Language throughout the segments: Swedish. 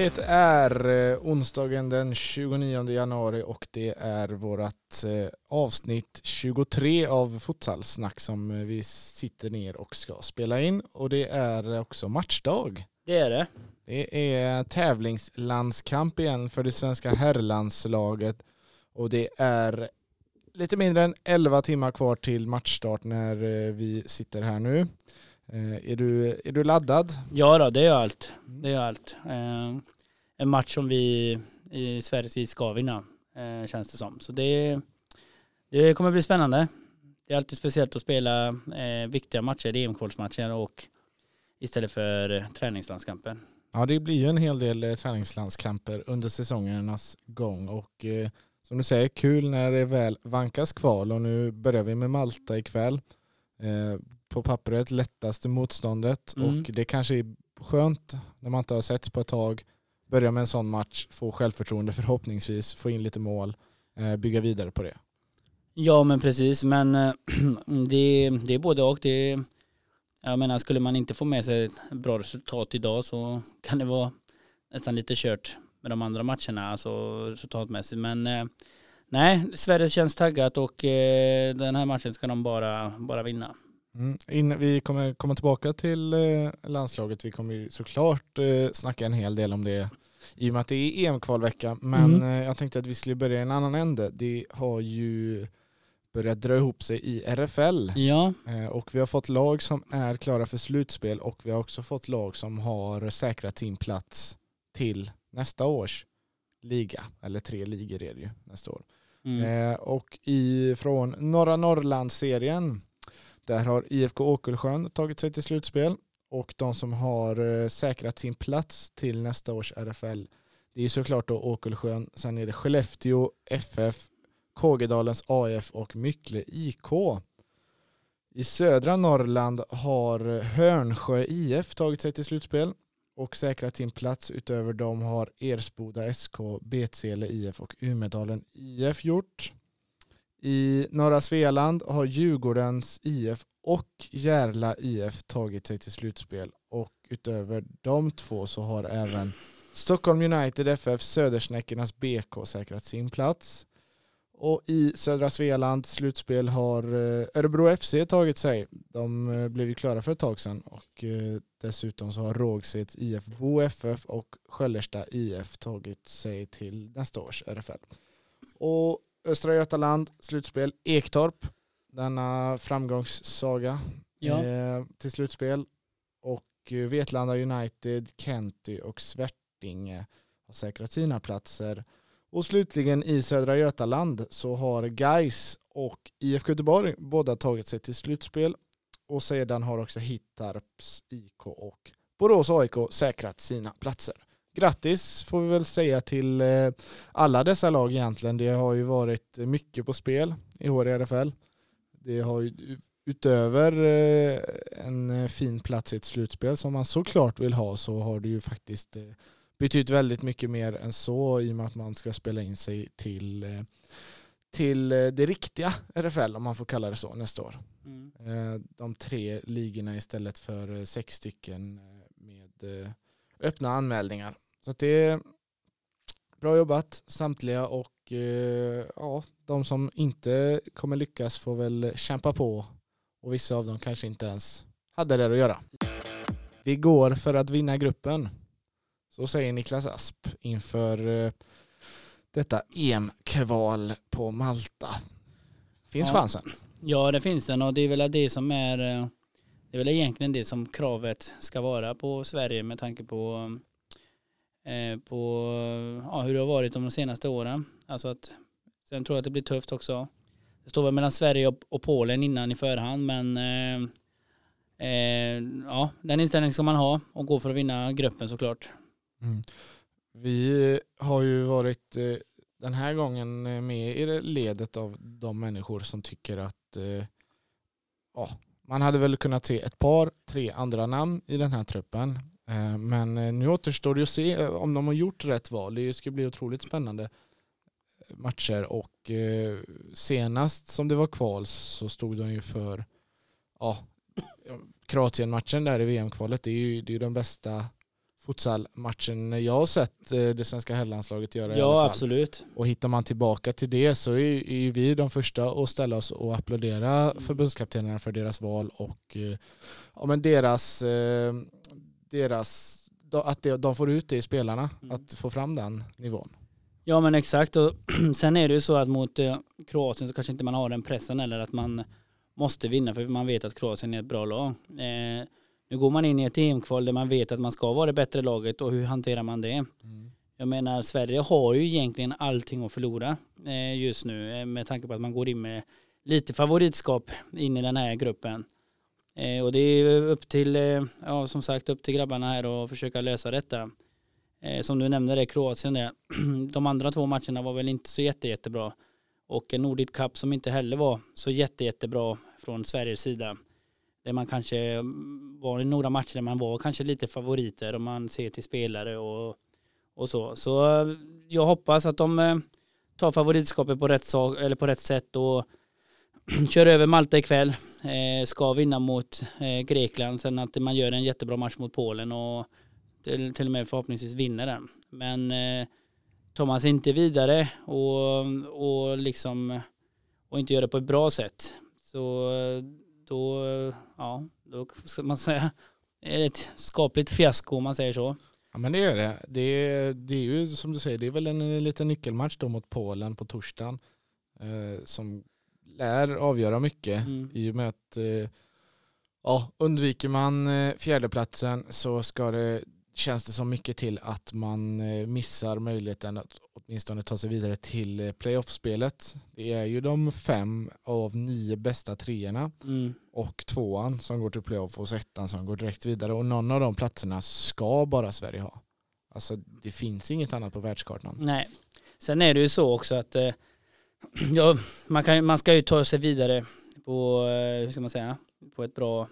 Det är eh, onsdagen den 29 januari och det är vårt eh, avsnitt 23 av Futsalsnack som eh, vi sitter ner och ska spela in och det är också matchdag. Det är det. Det är tävlingslandskamp igen för det svenska herrlandslaget och det är lite mindre än 11 timmar kvar till matchstart när vi sitter här nu. Är du, är du laddad? Ja då, det är allt. Det är allt. En match som vi i Sveriges vis ska vinna, eh, känns det som. Så det, det kommer bli spännande. Det är alltid speciellt att spela eh, viktiga matcher, EM-kvalsmatcher och istället för eh, träningslandskamper. Ja, det blir ju en hel del eh, träningslandskamper under säsongernas gång och eh, som du säger, kul när det väl vankas kval och nu börjar vi med Malta ikväll. Eh, på pappret lättaste motståndet mm. och det kanske är skönt när man inte har sett på ett tag. Börja med en sån match, få självförtroende förhoppningsvis, få in lite mål, eh, bygga vidare på det. Ja men precis, men eh, det, det är både och. Det, jag menar skulle man inte få med sig ett bra resultat idag så kan det vara nästan lite kört med de andra matcherna, alltså resultatmässigt. Men eh, nej, Sverige känns taggat och den här matchen ska de bara, bara vinna. Mm. In, vi kommer komma tillbaka till landslaget. Vi kommer ju såklart snacka en hel del om det i och med att det är EM-kvalvecka. Men mm. eh, jag tänkte att vi skulle börja i en annan ände. Det har ju börjat dra ihop sig i RFL. Ja. Eh, och vi har fått lag som är klara för slutspel och vi har också fått lag som har säkrat sin plats till nästa års liga. Eller tre ligor är det ju nästa år. Mm. Eh, och från norra Norrlandsserien där har IFK Åkullsjön tagit sig till slutspel och de som har eh, säkrat sin plats till nästa års RFL det är såklart då Åkullsjön, sen är det Skellefteå FF, Kågedalens AF och Myckle IK. I södra Norrland har Hörnsjö IF tagit sig till slutspel och säkrat sin plats. Utöver dem har Ersboda SK, Betsele IF och Umedalen IF gjort. I norra Svealand har Djurgårdens IF och Järla IF tagit sig till slutspel och utöver de två så har även Stockholm United FF, Södersnäckornas BK säkrat sin plats. Och i södra Svealand slutspel har eh, Örebro FC tagit sig. De eh, blev ju klara för ett tag sedan och eh, dessutom så har Rågsveds IF Bo FF och Sköllersta IF tagit sig till nästa års RFL. Och Östra Götaland, slutspel. Ektorp, denna framgångssaga ja. eh, till slutspel. Och eh, Vetlanda United, Kenty och Svärtinge har säkrat sina platser. Och slutligen i Södra Götaland så har Geis och IFK Göteborg båda tagit sig till slutspel. Och sedan har också Hittarps IK och Borås AIK säkrat sina platser grattis får vi väl säga till eh, alla dessa lag egentligen. Det har ju varit mycket på spel i år i RFL. Det har ju utöver eh, en fin plats i ett slutspel som man såklart vill ha så har det ju faktiskt eh, betytt väldigt mycket mer än så i och med att man ska spela in sig till, till det riktiga RFL om man får kalla det så nästa år. Mm. De tre ligorna istället för sex stycken med öppna anmälningar. Så det är bra jobbat samtliga och eh, ja, de som inte kommer lyckas får väl kämpa på och vissa av dem kanske inte ens hade det att göra. Vi går för att vinna gruppen. Så säger Niklas Asp inför eh, detta EM-kval på Malta. Finns ja. chansen? Ja, det finns den och det är väl det som är eh, det är väl egentligen det som kravet ska vara på Sverige med tanke på Eh, på ja, hur det har varit de senaste åren. Alltså att, sen tror jag att det blir tufft också. Det står väl mellan Sverige och, och Polen innan i förhand men eh, eh, ja, den inställningen ska man ha och gå för att vinna gruppen såklart. Mm. Vi har ju varit eh, den här gången eh, med i ledet av de människor som tycker att eh, ja, man hade väl kunnat se ett par, tre andra namn i den här truppen. Eh, men eh, nu återstår det att se eh, om de har gjort rätt val. Det ska bli otroligt spännande matcher och senast som det var kval så stod de ju för ja, Kroatien-matchen där i VM-kvalet. Det är ju det är den bästa futsalmatchen jag har sett eh, det svenska herrlandslaget göra i alla Ja, fall. absolut. Och hittar man tillbaka till det så är, är ju vi de första att ställa oss och applådera Mm. förbundskaptenerna för deras val och eh, ja, men deras, eh, deras att de, får ut det i spelarna, Mm. att få fram den nivån. Ja men exakt och sen är det ju så att mot Kroatien så kanske inte man har den pressen eller att man måste vinna för man vet att Kroatien är ett bra lag. Eh, nu går man in i ett EM-kval där man vet att man ska vara det bättre laget och hur hanterar man det? Jag menar Sverige har ju egentligen allting att förlora eh, just nu eh, med tanke på att man går in med lite favoritskap in i den här gruppen. Eh, och det är upp till, eh, ja som sagt upp till grabbarna här att försöka lösa detta. Eh, som du nämnde det, Kroatien det. De andra två matcherna var väl inte så jätte, jättebra. Och en Nordic Cup som inte heller var så jätte, jättebra från Sveriges sida. Där man kanske var i några matcher där man var kanske lite favoriter om man ser till spelare och, och så. Så eh, jag hoppas att de eh, tar favoritskapet på rätt, sak, eller på rätt sätt och kör över Malta ikväll. Eh, ska vinna mot eh, Grekland. Sen att man gör en jättebra match mot Polen och till, till och med förhoppningsvis vinner den. Men eh, tar man sig inte vidare och, och liksom och inte gör det på ett bra sätt så eh, då, ja, då ska man säga är det ett skapligt fiasko om man säger så. Ja men det är det. Det är, det är ju som du säger, det är väl en, liten nyckelmatch då mot Polen på torsdagen eh, som lär avgöra mycket Mm. i och med att eh, ja, undviker man eh, fjärdeplatsen så ska det, känns det som mycket till att man eh, missar möjligheten att åtminstone ta sig vidare till eh, playoffspelet. Det är ju de fem av nio bästa treorna Mm. och tvåan som går till playoff och ettan som går direkt vidare och någon av de platserna ska bara Sverige ha. Alltså det finns inget annat på världskartan. Nej. Sen är det ju så också att eh, ja, man, kan, man ska ju ta sig vidare på, eh, hur ska man säga, på ett bra,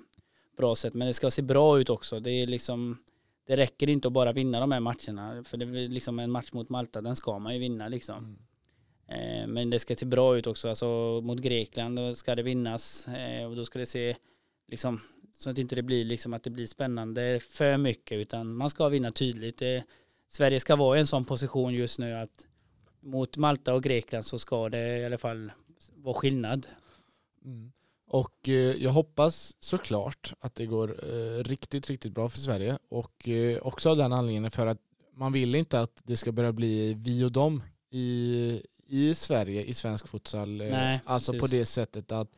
bra sätt. Men det ska se bra ut också. Det, är liksom, det räcker inte att bara vinna de här matcherna. För det är liksom en match mot Malta, den ska man ju vinna liksom. Mm. Eh, men det ska se bra ut också. Alltså mot Grekland då ska det vinnas. Eh, och då ska det se liksom, så att inte det blir liksom att det blir spännande för mycket. Utan man ska vinna tydligt. Det, Sverige ska vara i en sån position just nu att mot Malta och Grekland så ska det i alla fall vara skillnad. Mm. Och eh, jag hoppas såklart att det går eh, riktigt, riktigt bra för Sverige. Och eh, också av den anledningen för att man vill inte att det ska börja bli vi och dem i, i Sverige, i svensk futsal. Nej, alltså precis. på det sättet att,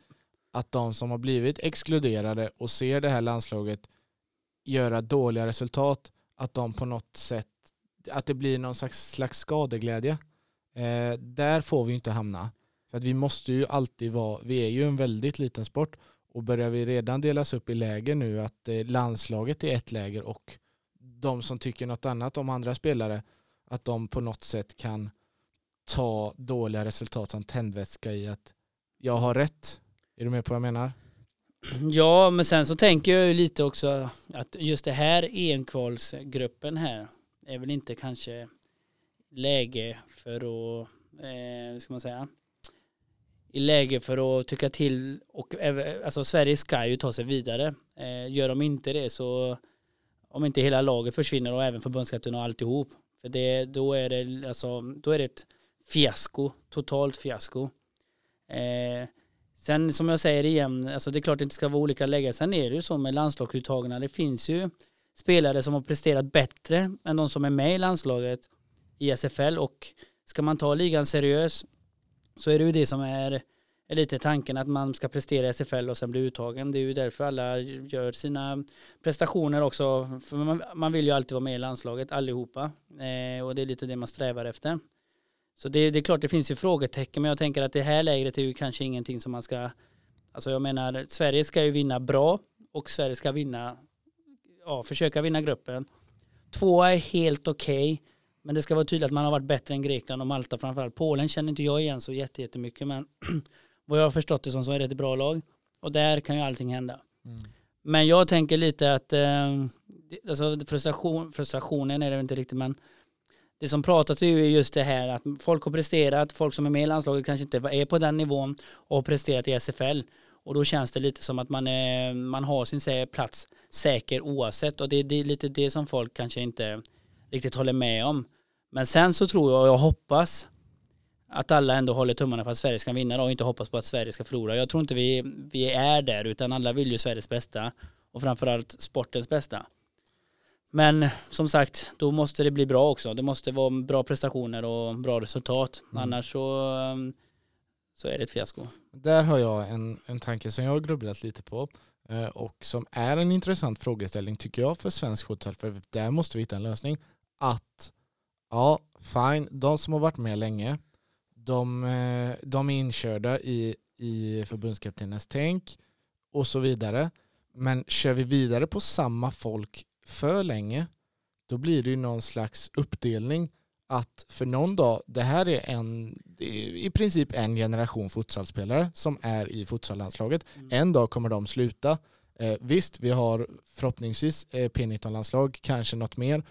att de som har blivit exkluderade och ser det här landslaget göra dåliga resultat, att de på något sätt, att det blir någon slags, slags skadeglädje. Där får vi inte hamna. För att vi måste ju alltid vara, vi är ju en väldigt liten sport och börjar vi redan delas upp i läger nu att eh, landslaget är ett läger och de som tycker något annat om andra spelare att de på något sätt kan ta dåliga resultat som tändvätska i att jag har rätt. Är du med på vad jag menar? Ja, men sen så tänker jag ju lite också att just det här enkvalsgruppen här är väl inte kanske läge för att, eh, hur ska man säga, i läge för att tycka till och alltså Sverige ska ju ta sig vidare. Eh, gör de inte det så om inte hela laget försvinner och även förbundskapten och alltihop. För det, då, är det, alltså, då är det ett fiasko, totalt fiasko. Eh, sen som jag säger igen, alltså det är klart det inte ska vara olika lägen. Sen är det ju så med landslagsuttagna, det finns ju spelare som har presterat bättre än de som är med i landslaget i SFL och ska man ta ligan seriös så är det ju det som är, är lite tanken att man ska prestera i SFL och sen bli uttagen. Det är ju därför alla gör sina prestationer också. För man, man vill ju alltid vara med i landslaget allihopa eh, och det är lite det man strävar efter. Så det, det är klart det finns ju frågetecken men jag tänker att det här lägret är ju kanske ingenting som man ska Alltså jag menar Sverige ska ju vinna bra och Sverige ska vinna ja, försöka vinna gruppen. Två är helt okej men det ska vara tydligt att man har varit bättre än Grekland och Malta framförallt. Polen känner inte jag igen så jätte- jättemycket men vad jag har förstått det som så är det ett bra lag och där kan ju allting hända. Men jag tänker lite att eh, alltså frustration, frustrationen är det inte riktigt men det som pratas är ju just det här att folk har presterat, folk som är med i landslaget kanske inte är på den nivån och har presterat i SFL och då känns det lite som att man, är, man har sin plats säker oavsett och det, det är lite det som folk kanske inte riktigt håller med om. Men sen så tror jag och jag hoppas att alla ändå håller tummarna för att Sverige ska vinna och inte hoppas på att Sverige ska förlora. Jag tror inte vi, vi är där utan alla vill ju Sveriges bästa och framförallt sportens bästa. Men som sagt, då måste det bli bra också. Det måste vara bra prestationer och bra resultat. Mm. Annars så, så är det ett fiasko. Där har jag en, en tanke som jag har grubblat lite på eh, och som är en intressant frågeställning tycker jag för svensk fotboll. För där måste vi hitta en lösning. Att ja, fine, de som har varit med länge, de, eh, de är inkörda i, i förbundskaptenens tänk och så vidare. Men kör vi vidare på samma folk för länge, då blir det ju någon slags uppdelning att för någon dag, det här är en, är i princip en generation futsalspelare som är i futsallandslaget. Mm. En dag kommer de sluta. Eh, visst, vi har förhoppningsvis eh, P19-landslag, kanske något mer.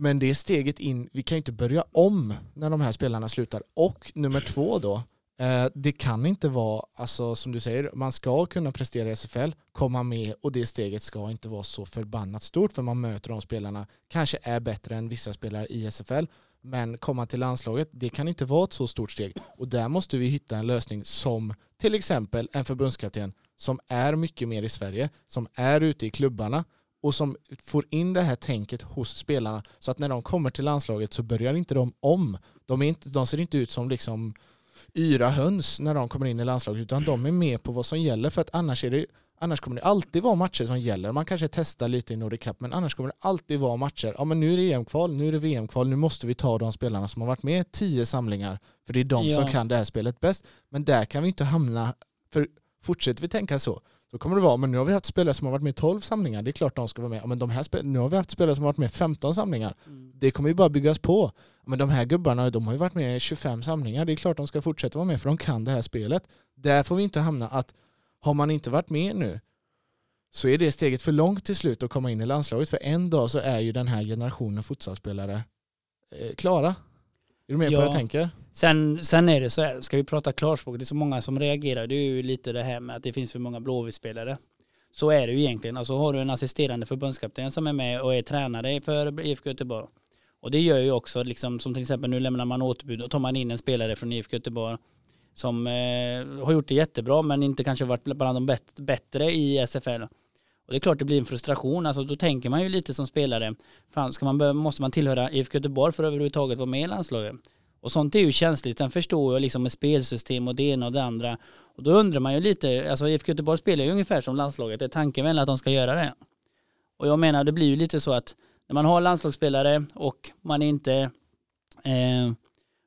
Men det är steget in, vi kan ju inte börja om när de här spelarna slutar. Och nummer två då, eh, det kan inte vara, alltså som du säger, man ska kunna prestera i SFL, komma med och det steget ska inte vara så förbannat stort för man möter de spelarna, kanske är bättre än vissa spelare i SFL, men komma till landslaget, det kan inte vara ett så stort steg. Och där måste vi hitta en lösning som till exempel en förbundskapten som är mycket mer i Sverige, som är ute i klubbarna och som får in det här tänket hos spelarna så att när de kommer till landslaget så börjar inte de om. De, är inte, de ser inte ut som liksom yra höns när de kommer in i landslaget utan de är med på vad som gäller för att annars, är det, annars kommer det alltid vara matcher som gäller. Man kanske testar lite i Nordic Cup men annars kommer det alltid vara matcher. Ja men nu är det EM-kval, nu är det VM-kval, nu måste vi ta de spelarna som har varit med tio samlingar för det är de ja. som kan det här spelet bäst. Men där kan vi inte hamna, för fortsätter vi tänka så så kommer det vara, men nu har vi haft spelare som har varit med i 12 samlingar, det är klart de ska vara med. Men de här nu har vi haft spelare som har varit med i 15 samlingar. Mm. Det kommer ju bara byggas på. Men de här gubbarna, de har ju varit med i 25 samlingar, det är klart de ska fortsätta vara med för de kan det här spelet. Där får vi inte hamna att har man inte varit med nu så är det steget för långt till slut att komma in i landslaget. För en dag så är ju den här generationen futsalspelare eh, klara. Är du med ja. på vad jag tänker? Sen, sen är det så här, ska vi prata klarspråk, det är så många som reagerar, det är ju lite det här med att det finns för många Blåvittspelare. Så är det ju egentligen. Alltså har du en assisterande förbundskapten som är med och är tränare för IFK Göteborg. Och det gör ju också, liksom, som till exempel nu lämnar man återbud och tar man in en spelare från IFK Göteborg som eh, har gjort det jättebra men inte kanske varit bland de bet bättre i SFL. Och det är klart det blir en frustration, alltså då tänker man ju lite som spelare, fan, ska man, måste man tillhöra IFK Göteborg för att överhuvudtaget vara med i landslaget? Och sånt är ju känsligt. Sen förstår jag liksom med spelsystem och det ena och det andra. Och då undrar man ju lite, alltså IFK Göteborg spelar ju ungefär som landslaget. det Är tanken väl att de ska göra det? Och jag menar det blir ju lite så att när man har landslagsspelare och man inte eh,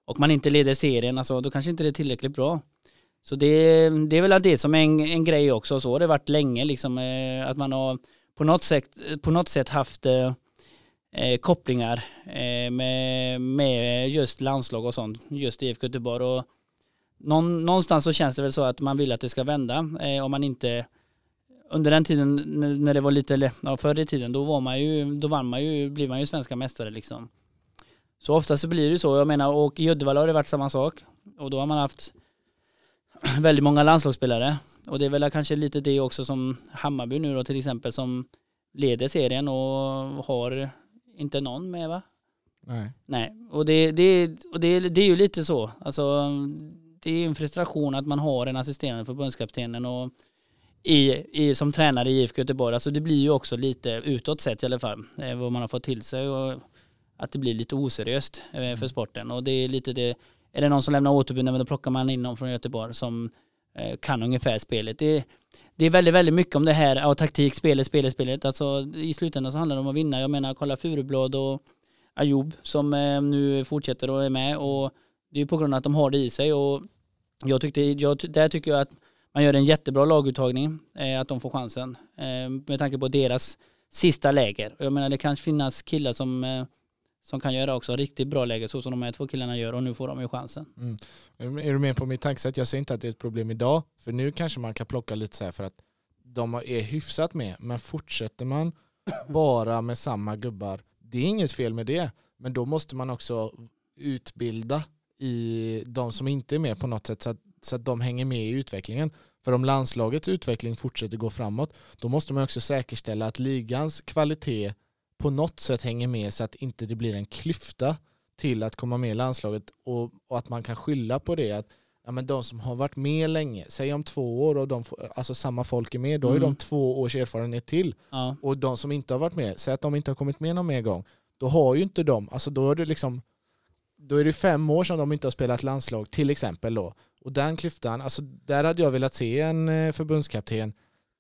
och man inte leder serien, alltså då kanske inte det är tillräckligt bra. Så det, det är väl det som är en, en grej också, så har det varit länge liksom, eh, att man har på något sätt, på något sätt haft eh, eh, kopplingar eh, med, med just landslag och sånt, just IFK Göteborg. Och någon, någonstans så känns det väl så att man vill att det ska vända eh, om man inte under den tiden när det var lite, ja, förr i tiden, då var man ju, då vann man ju, blev man ju svenska mästare liksom. Så ofta så blir det ju så, jag menar, och i Uddevalla har det varit samma sak. Och då har man haft väldigt många landslagsspelare. Och det är väl kanske lite det också som Hammarby nu då till exempel som leder serien och har inte någon med va? Nej. Nej, och det, det, och det, det är ju lite så. Alltså, det är en frustration att man har en assisterande förbundskaptenen och i, i, som tränare i IFK Göteborg. Alltså det blir ju också lite utåt sett i alla fall, eh, vad man har fått till sig och att det blir lite oseriöst eh, för mm. sporten. Och det är lite det, är det någon som lämnar återbud, då plockar man in någon från Göteborg som eh, kan ungefär spelet. Det, det är väldigt, väldigt mycket om det här, ja, taktik, spelet, spelet, spelet. Alltså i slutändan så handlar det om att vinna. Jag menar, kolla Furublad och Ayoub som eh, nu fortsätter och är med och det är ju på grund av att de har det i sig och jag tyckte, jag, där tycker jag att man gör en jättebra laguttagning, eh, att de får chansen eh, med tanke på deras sista läger. Jag menar det kan finnas killar som eh, som kan göra också riktigt bra läge så som de här två killarna gör och nu får de ju chansen. Mm. Är du med på mitt tankesätt? Jag säger inte att det är ett problem idag för nu kanske man kan plocka lite så här för att de är hyfsat med men fortsätter man bara med samma gubbar det är inget fel med det men då måste man också utbilda i de som inte är med på något sätt så att, så att de hänger med i utvecklingen. För om landslagets utveckling fortsätter gå framåt, då måste man också säkerställa att ligans kvalitet på något sätt hänger med så att inte det blir en klyfta till att komma med i landslaget och, och att man kan skylla på det. att ja, men De som har varit med länge, säg om två år och de, alltså samma folk är med, då mm. är de två års erfarenhet till. Ja. Och de som inte har varit med, säg att de inte har kommit med någon mer gång, då har ju inte de, alltså då är det liksom då är det fem år sedan de inte har spelat landslag till exempel då. Och den klyftan, alltså där hade jag velat se en eh, förbundskapten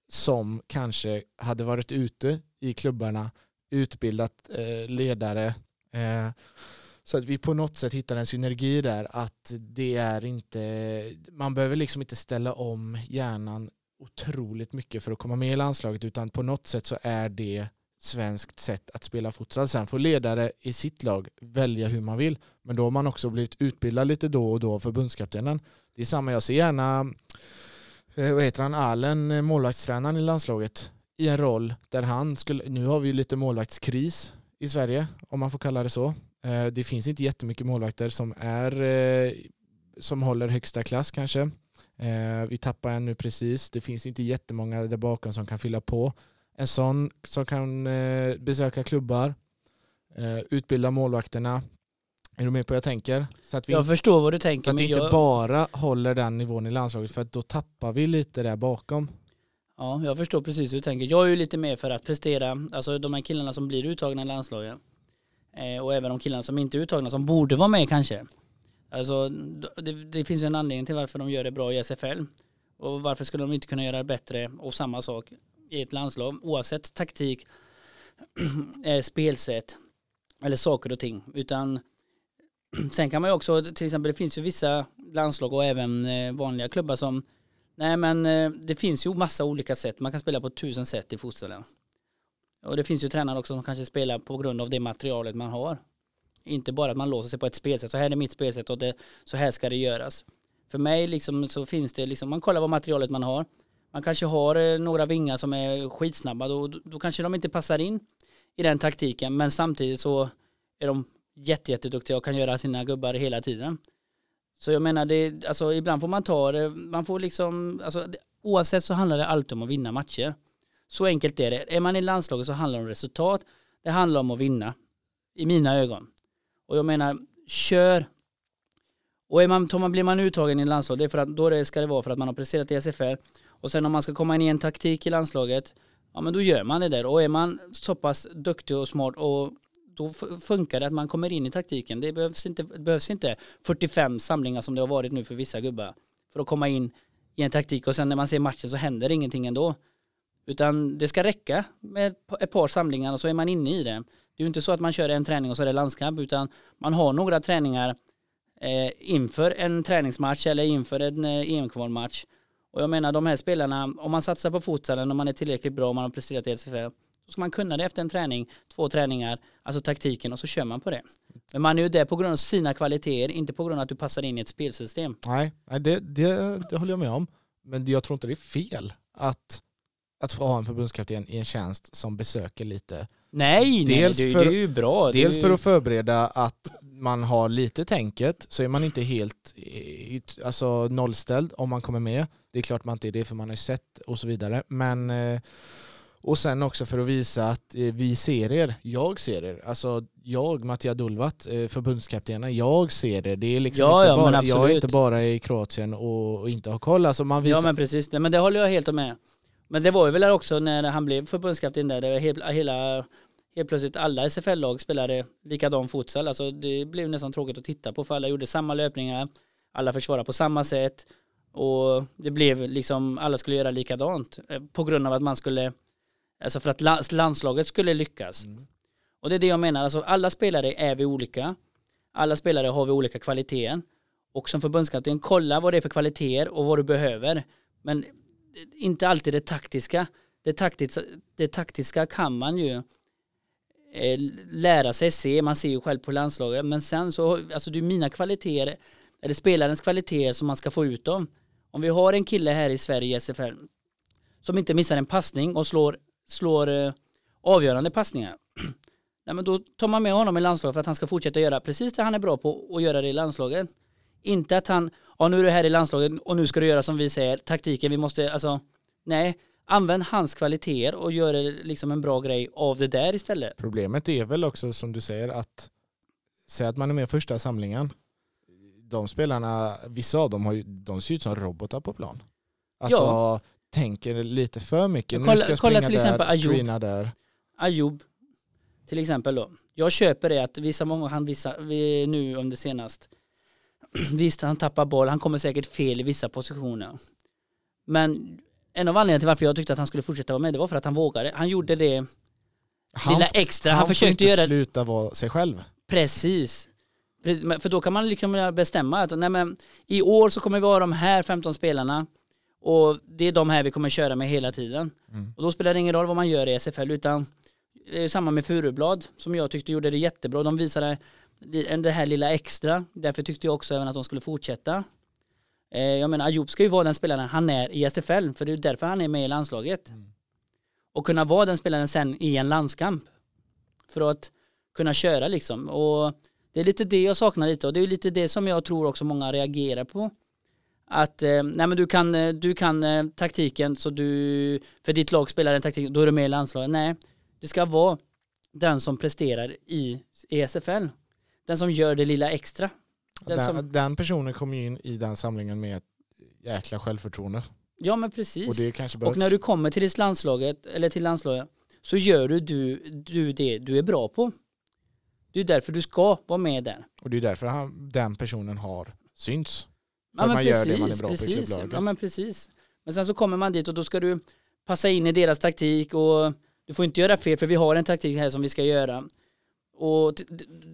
som kanske hade varit ute i klubbarna, utbildat eh, ledare, eh, så att vi på något sätt hittar en synergi där att det är inte, man behöver liksom inte ställa om hjärnan otroligt mycket för att komma med i landslaget utan på något sätt så är det svenskt sätt att spela futsal. Sen får ledare i sitt lag välja hur man vill. Men då har man också blivit utbildad lite då och då av förbundskaptenen. Det är samma, jag ser gärna, eh, vad heter han, Allen, eh, målvaktstränaren i landslaget, i en roll där han skulle, nu har vi lite målvaktskris i Sverige, om man får kalla det så. Eh, det finns inte jättemycket målvakter som är som håller högsta klass kanske. Vi tappar en nu precis. Det finns inte jättemånga där bakom som kan fylla på. En sån som kan eh, besöka klubbar, eh, utbilda målvakterna. Är du med på vad jag tänker? Så att vi, jag förstår vad du tänker. Så att vi inte jag... bara håller den nivån i landslaget för att då tappar vi lite där bakom. Ja, jag förstår precis hur du tänker. Jag är ju lite mer för att prestera, alltså de här killarna som blir uttagna i landslaget eh, och även de killarna som inte är uttagna som borde vara med kanske. Alltså det, det finns ju en anledning till varför de gör det bra i SFL och varför skulle de inte kunna göra det bättre och samma sak i ett landslag oavsett taktik, eh, spelsätt eller saker och ting. Utan sen kan man ju också, till exempel det finns ju vissa landslag och även eh, vanliga klubbar som Nej men eh, det finns ju massa olika sätt. Man kan spela på tusen sätt i fotbollen. Och det finns ju tränare också som kanske spelar på grund av det materialet man har. Inte bara att man låser sig på ett spelsätt. Så här är mitt spelsätt och det, så här ska det göras. För mig liksom så finns det liksom, man kollar vad materialet man har man kanske har eh, några vingar som är skitsnabba, då, då kanske de inte passar in i den taktiken, men samtidigt så är de jätteduktiga och kan göra sina gubbar hela tiden. Så jag menar, det, alltså, ibland får man ta det, man får liksom, alltså, oavsett så handlar det alltid om att vinna matcher. Så enkelt är det. Är man i landslaget så handlar det om resultat, det handlar om att vinna. I mina ögon. Och jag menar, kör. Och är man, man, blir man uttagen i landslaget, det är för att, då det ska det vara för att man har presterat i SFR och sen om man ska komma in i en taktik i landslaget, ja men då gör man det där. Och är man så pass duktig och smart och då funkar det att man kommer in i taktiken. Det behövs inte, behövs inte 45 samlingar som det har varit nu för vissa gubbar för att komma in i en taktik och sen när man ser matchen så händer ingenting ändå. Utan det ska räcka med ett par samlingar och så är man inne i det. Det är ju inte så att man kör en träning och så är det landskamp utan man har några träningar eh, inför en träningsmatch eller inför en eh, EM-kvalmatch och jag menar de här spelarna, om man satsar på futsalen om man är tillräckligt bra, om man har presterat i SFL, då ska man kunna det efter en träning, två träningar, alltså taktiken och så kör man på det. Men man är ju där på grund av sina kvaliteter, inte på grund av att du passar in i ett spelsystem. Nej, det, det, det håller jag med om. Men jag tror inte det är fel att, att få ha en förbundskapten i en tjänst som besöker lite. Nej, dels nej, det, för, det är ju bra. Dels för att förbereda att man har lite tänket så är man inte helt alltså, nollställd om man kommer med. Det är klart man inte är det för man har sett och så vidare. Men, eh, och sen också för att visa att eh, vi ser er. Jag ser er. Alltså jag, Mattia Dulvat, eh, förbundskaptenen, jag ser er. Det är liksom ja, inte ja, bara, jag är inte bara i Kroatien och, och inte har koll. Alltså man visar... Ja men precis, men det håller jag helt med. Men det var ju väl också när han blev förbundskapten där, det var hela, hela helt plötsligt alla SFL-lag spelade likadan futsal. Alltså det blev nästan tråkigt att titta på för alla gjorde samma löpningar, alla försvarade på samma sätt och det blev liksom, alla skulle göra likadant eh, på grund av att man skulle, alltså för att landslaget skulle lyckas. Mm. Och det är det jag menar, alltså alla spelare är vi olika, alla spelare har vi olika kvaliteter och som förbundskapten kolla vad det är för kvaliteter och vad du behöver. Men inte alltid det taktiska. Det taktiska, det taktiska kan man ju Eh, lära sig se, man ser ju själv på landslaget, men sen så, alltså det är mina kvaliteter, eller spelarens kvaliteter som man ska få ut dem. Om vi har en kille här i Sverige SFL som inte missar en passning och slår, slår eh, avgörande passningar, nej men då tar man med honom i landslaget för att han ska fortsätta göra precis det han är bra på och göra det i landslaget. Inte att han, ja nu är du här i landslaget och nu ska du göra som vi säger, taktiken, vi måste, alltså, nej, använd hans kvaliteter och gör liksom en bra grej av det där istället. Problemet är väl också som du säger att säg att man är med i första samlingen. De spelarna, vissa av dem har ju, de ser ut som robotar på plan. Alltså Ja. Tänker lite för mycket. Kolla- nu ska jag kolla till exempel där, Ayoub. screena där. Ayoub, till exempel då. Jag köper det att vissa många, han vissa, vi, nu under senast, visst han tappar boll, han kommer säkert fel i vissa positioner. Men en av anledningarna till varför jag tyckte att han skulle fortsätta vara med, det var för att han vågade. Han gjorde det Han, lilla extra, han, han får försökte inte göra sluta vara sig själv. Precis. Men För då kan man liksom bestämma att nej men, i år så kommer vi ha de här 15 spelarna och det är de här vi kommer köra med hela tiden. Mm. Och då spelar det ingen roll vad man gör i SFL utan eh, samma med Furublad som jag tyckte gjorde det jättebra. De visade det här lilla extra. Därför tyckte jag också även att de skulle fortsätta. Eh, Jag menar Ayoub ska ju vara den spelaren han är i SFL för det är därför han är med i landslaget. Mm. Och kunna vara den spelaren sen i en landskamp. För att kunna köra liksom. Och det är lite det jag saknar lite och det är lite det som jag tror också många reagerar på. Att eh, nej men du kan, eh, du kan eh, taktiken så du, för ditt lag spelar den taktiken, då är du med i landslaget. Nej, det ska vara den som presterar i ESFL. Den som gör det lilla extra. Den Den, som, den personen kommer ju in i den samlingen med ett jäkla självförtroende. ja men Och precis. det kanske behövs. Och när du kommer till ditt landslaget, eller till landslaget, så gör du, du, du det du är bra på. Det är därför du ska vara med där. Och det är därför han, den personen har syns. För Ja, man gör det man är bra på i precis. klubblaget. Ja men precis. Men sen så kommer man dit och då ska du passa in i deras taktik och du får inte göra fel för vi har en taktik här som vi ska göra. Och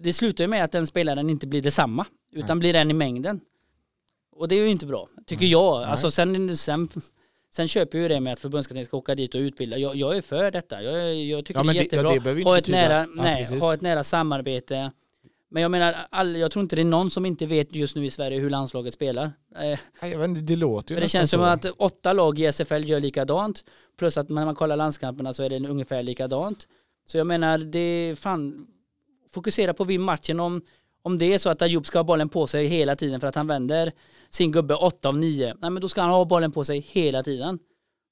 det slutar ju med att den spelaren inte blir detsamma utan blir en i mängden. Och det är ju inte bra, tycker Nej. jag. Nej. Alltså sen, sen, sen köper ju det med att förbundskaptenen ska åka dit och utbilda. Jag, jag är för detta. Jag, jag tycker Ja, det är men det- ja, jättebra. det ha, ett betyda- nära, nej, precis. ha ett nära samarbete. Men jag menar, all, jag tror inte det är någon som inte vet just nu i Sverige hur landslaget spelar. Eh, Nej, jag vet inte, det låter ju för det känns som så. att åtta lag i SFL gör likadant. Plus att när man kollar landskamperna så är det ungefär likadant. Så jag menar, det är fan, fokusera på vid matchen om, om det är så att Ayoub ska ha bollen på sig hela tiden för att han vänder sin gubbe åtta av nio. Nej men då ska han ha bollen på sig hela tiden.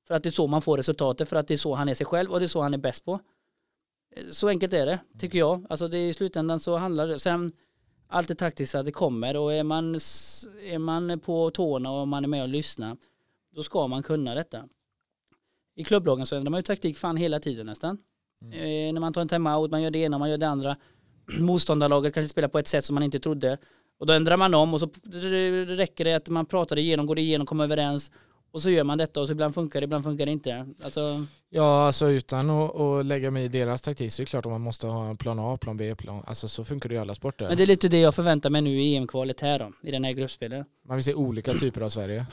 För att det är så man får resultatet, för att det är så han är sig själv och det är så han är bäst på. Så enkelt är det, tycker jag. Alltså det är i slutändan så handlar det, sen allt är taktiskt att det kommer och är man, är man på tårna och man är med och lyssnar då ska man kunna detta. I klubblagen så ändrar man ju taktik fan hela tiden nästan. Eh, när man tar en timeout, man gör det ena, man gör det andra. Motståndarlaget kanske spelar på ett sätt som man inte trodde. Och då ändrar man om och så det räcker det att man pratar igenom, går igenom, kommer överens. Och så gör man detta och så ibland funkar det, ibland funkar det inte. Alltså, Ja, alltså utan att, att lägga mig i deras taktik så är det klart att man måste ha en plan A, plan B, plan... Alltså så funkar det i alla sporter. men det är lite det jag förväntar mig nu i EM-kvalet här då, i den här gruppspelet. Man vill se olika typer av Sverige.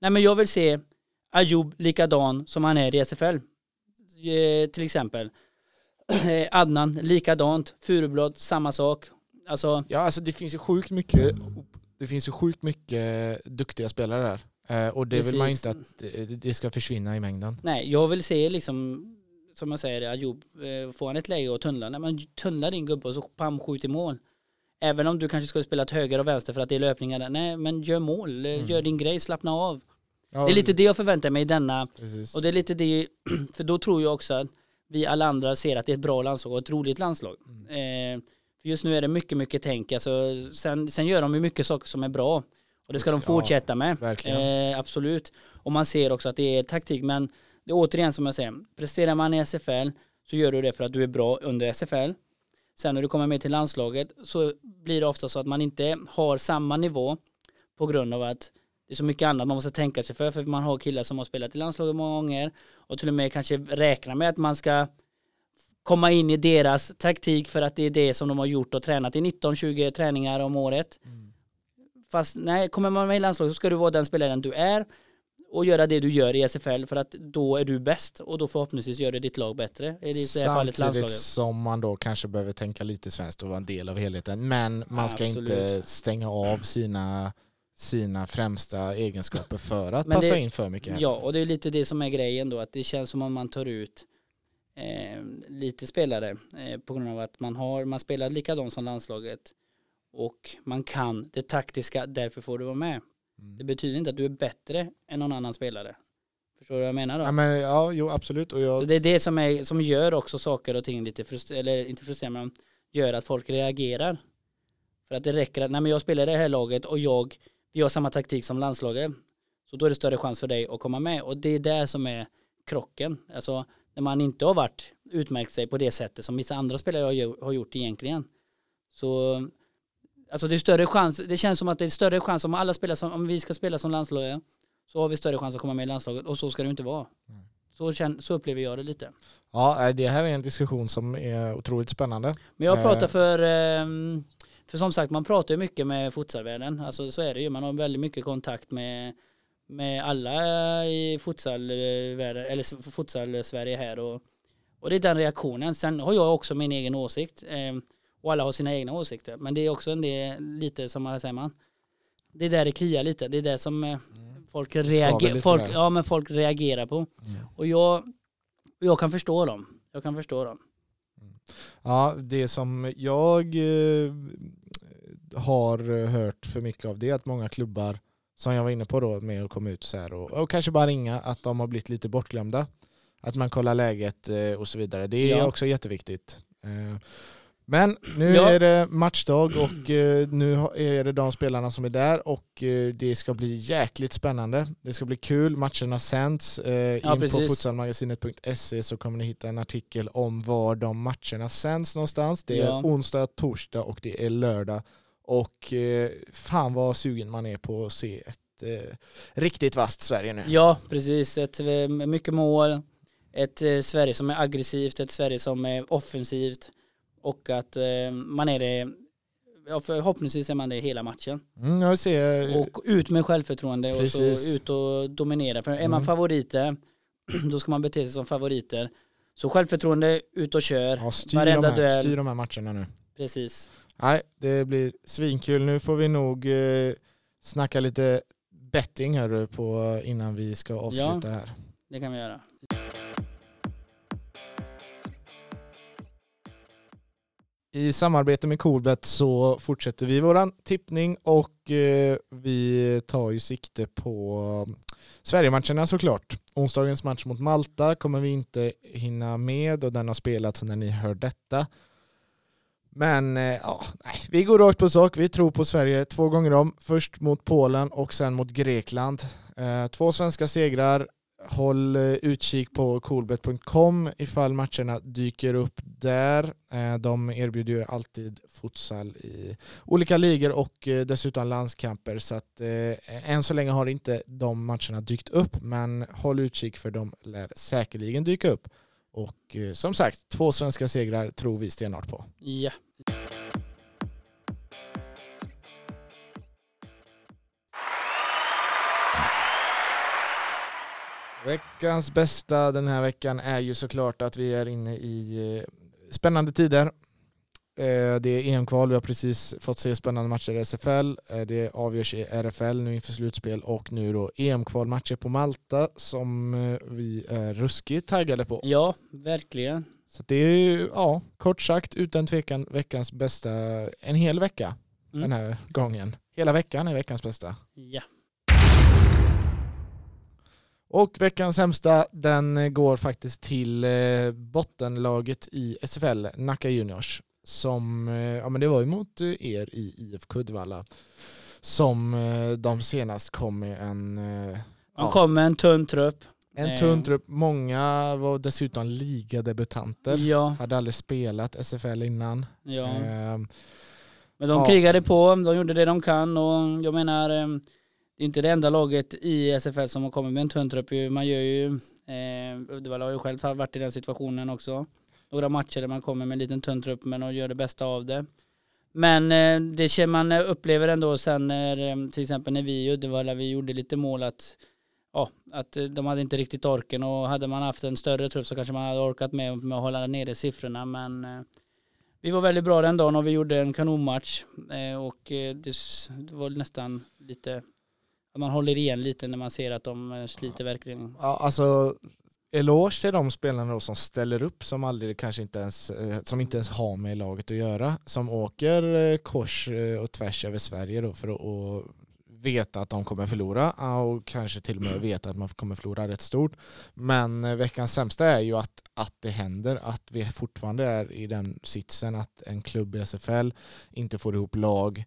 Nej men jag vill se Ayoub likadan som han är i SFL. Eh, till exempel. Eh, Adnan likadant. Furublad samma sak. Alltså, Ja, alltså det finns ju sjukt mycket, det finns ju sjukt mycket duktiga spelare där. Eh, och det vill man ju Precis. inte att det, det ska försvinna i mängden. nej jag vill se liksom som jag säger Ayoub, eh, får han ett läge och tunnla, nej men tunnla din gubbe och så pam skjut i mål. Även om du kanske skulle spela till höger och vänster för att det är löpningar där. Nej men gör mål, eh, Mm. gör din grej, slappna av. Ja, Det är lite det jag förväntar mig i denna Precis. Och det är lite det, för då tror jag också att vi alla andra ser att det är ett bra landslag och ett roligt landslag. Mm. Eh, för just nu är det mycket, mycket tänk. Alltså, sen, sen gör de ju mycket saker som är bra. Och det ska de Ja, fortsätta med. verkligen. Eh, absolut. Och man ser också att det är taktik. Men det är återigen som jag säger, presterar man i SFL så gör du det för att du är bra under SFL. Sen när du kommer med till landslaget så blir det ofta så att man inte har samma nivå på grund av att det är så mycket annat man måste tänka sig för. För man har killar som har spelat i landslaget många gånger och till och med kanske räkna med att man ska komma in i deras taktik för att det är det som de har gjort och tränat i 19-20 träningar om året. Mm. Fast nej, kommer man med i landslaget så ska du vara den spelaren du är och göra det du gör i SFL för att då är du bäst och då förhoppningsvis gör det ditt lag bättre. I det fallet Samtidigt landslaget. som man då kanske behöver tänka lite svenskt och vara en del av helheten. Men man ska Absolut. inte stänga av sina, sina främsta egenskaper för att Men passa det- in för mycket. här. Ja, och det är lite det som är grejen då, att det känns som om man tar ut eh, lite spelare eh, på grund av att man har, man spelar likadant som landslaget och man kan det taktiska, därför får du vara med. Mm. Det betyder inte att du är bättre än någon annan spelare. Förstår du vad jag menar då? Ja, men, ja, jo absolut. Och jag, Så det är det som, är, som gör också saker och ting lite frustrerande, eller inte frustrerande, men gör att folk reagerar. För att det räcker att, nej men jag spelar i det här laget och jag, vi har samma taktik som landslaget. Så då är det större chans för dig att komma med. Och det är det som är krocken. Alltså när man inte har varit, utmärkt sig på det sättet som vissa andra spelare har gjo- har gjort egentligen. Så alltså det är större chans, det känns som att det är större chans om alla spelar som, om vi ska spela som landslaget så har vi större chans att komma med i landslaget och så ska det inte vara. Mm. Så, känn, så upplever jag det lite. ja, det här är en diskussion som är otroligt spännande. Men jag Eh. pratar för, ehm, för som sagt man pratar ju mycket med futsalvärlden. Alltså så är det ju, man har väldigt mycket kontakt med, med alla i futsalvärlden, eller futsal-Sverige här och, och det är den reaktionen. Sen har jag också min egen åsikt ehm, och alla har sina egna åsikter. Men det är också en del, lite som man säger man, det är där det kliar lite. Det är det som eh, folk, skaver reager, folk, där. ja, men folk reagerar på. Och jag, jag kan förstå dem. Jag kan förstå dem. Ja, det som jag eh, har hört för mycket av det är att många klubbar, som jag var inne på då med att komma ut så här och, och kanske bara ringa, att de har blivit lite bortglömda. Att man kollar läget eh, och så vidare. Det är Ja. också jätteviktigt. Men nu Ja. är det matchdag och eh, nu är det de spelarna som är där och eh, det ska bli jäkligt spännande. Det ska bli kul, matcherna sänds. Eh, Ja, In på precis. futsalmagasinet.se så kommer ni hitta en artikel om var de matcherna sänds någonstans. Det är Ja. onsdag, torsdag och det är lördag. Och fan vad sugen man är på att se ett riktigt vasst Sverige nu. Ja, precis. Ett, mycket mål, ett Sverige som är aggressivt, ett Sverige som är offensivt och att eh, man är det, ja, förhoppningsvis är man det hela matchen. Mm, jag vill se, eh, Och ut med självförtroende och Precis. så ut och dominera. För är man Mm. favoriter, då ska man bete sig som favoriter. Så självförtroende, ut och kör. ja, styr, de varenda här, duell. styr de här matcherna nu. Precis. Nej, det blir svinkul. Nu får vi nog eh, snacka lite betting hörru, på innan vi ska avsluta här. Det kan vi göra. I samarbete med Coolbet så fortsätter vi våran tippning och eh, vi tar ju sikte på Sverigematcherna såklart. Onsdagens match mot Malta kommer vi inte hinna med och den har spelats när ni hör detta. Men eh, ja, nej, vi går rakt på sak. Vi tror på Sverige två gånger om. Först mot Polen och sen mot Grekland. Eh, två svenska segrar. Håll utkik på coolbet.com ifall matcherna dyker upp där. Eh, De erbjuder ju alltid futsal i olika ligor och eh, dessutom landskamper. Så att eh, än så länge har inte de matcherna dykt upp men håll utkik för de lär säkerligen dyka upp. Och som sagt, två svenska segrar tror vi stenhårt på. Ja. Veckans bästa den här veckan är ju såklart att vi är inne i spännande tider. Eh, Det är EM-kval, vi har precis fått se spännande matcher i SFL. Eh, Det avgörs i RFL nu inför slutspel och nu då EM-kvalmatcher på Malta som eh, vi är ruskigt taggade på. ja, verkligen. Så det är ju, ja, kort sagt utan tvekan veckans bästa, en hel vecka Mm. den här gången. Hela veckan är veckans bästa. Ja. Och veckans sämsta, den går faktiskt till eh, bottenlaget i SFL, Nacka Juniors. Som, eh, ja men det var ju mot eh, er i IFK Uddevalla. Som eh, de senast kom med en, eh, Man ja, kom med en tunn trupp. en eh, tunn trupp. Många var dessutom ligadebutanter. Ja, Hade aldrig spelat SFL innan. ja. Ehm, Men de Ja. krigade på, de gjorde det de kan och jag menar eh, det är inte det enda laget i SFL som har kommit med en tunn trupp. Man gör ju, eh, Uddevalla har ju själv varit i den situationen också. Några matcher där man kommer med en liten tunn trupp men de gör det bästa av det. Men eh, det känner man eh, upplever ändå sen när eh, till exempel när vi i Uddevalla vi gjorde lite mål att ja, att eh, de hade inte riktigt orken och hade man haft en större trupp så kanske man hade orkat med, med att hålla nere siffrorna men eh, vi var väldigt bra den dagen och vi gjorde en kanonmatch eh, och det, det var nästan lite man håller igen lite när man ser att de eh, sliter verkligen. ja, alltså, eloge till de spelarna då som ställer upp som aldrig kanske inte ens, eh, som inte ens har med laget att göra. Som åker eh, kors och tvärs över Sverige då för att och veta att de kommer förlora och kanske till och med veta att man kommer förlora rätt stort. Men veckans sämsta är ju att, att det händer, att vi fortfarande är i den sitsen att en klubb i SFL inte får ihop lag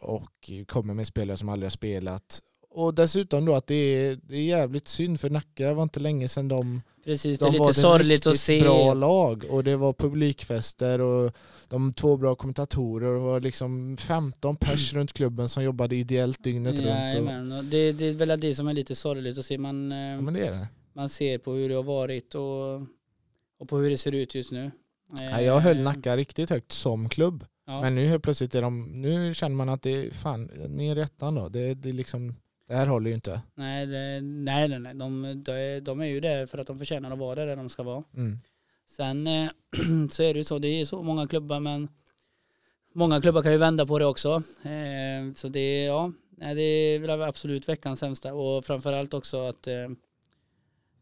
och kommer med spelare som aldrig har spelat och dessutom då att det är, det är jävligt synd för Nacka var inte länge sedan de Precis, de det är lite sorgligt att se. bra lag och det var publikfester och de två bra kommentatorer och det var liksom 15 pers runt klubben som jobbade ideellt dygnet ja, runt. Och... Det, det är väl det som är lite sorgligt att se. Man, eh, ja, men det är det. man ser på hur det har varit och, och på hur det ser ut just nu. Ja, jag höll eh, Nacka riktigt högt som klubb. Ja. Men nu helt plötsligt är de, nu känner man att det är fan, ner i ettan då. Det, det liksom det här håller ju inte. Nej, det, nej, nej, nej. De, de, de, är ju där för att de förtjänar att vara där, där de ska vara. Mm. Sen eh, så är det ju så, det är så många klubbar men många klubbar kan ju vända på det också. Eh, så det, ja, nej, det är väl absolut veckans sämsta och framförallt också att eh,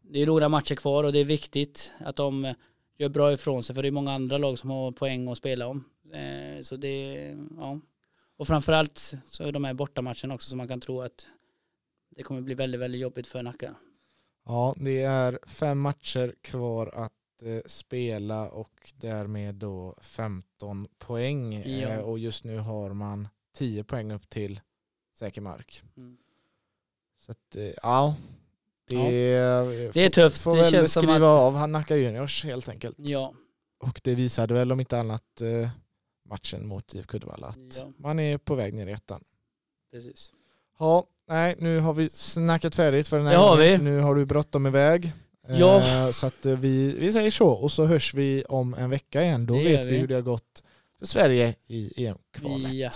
det är några matcher kvar och det är viktigt att de gör bra ifrån sig för det är många andra lag som har poäng att spela om. Så det, ja. Och framförallt så är de här bortamatcherna också som man kan tro att det kommer bli väldigt, väldigt jobbigt för Nacka. Ja, det är fem matcher kvar att eh, spela och därmed då 15 poäng. Ja. Eh, och just nu har man 10 poäng upp till säker mark. Mm. Så att, eh, ja. Det, ja. det är tufft. Får det väl känns skriva som att... av Nacka Juniors helt enkelt. Ja. Och det visade väl om inte annat eh, matchen mot IFK Uddevalla att ja. man är på väg ner i ettan. Precis. Ja, nej nu har vi snackat färdigt för den här Det har vi. Nu har du bråttom iväg. Ja. Eh, så att eh, vi, vi säger så och så hörs vi om en vecka igen. Då Det vet vi vi. hur det har gått för Sverige i EM-kvalet. Ja.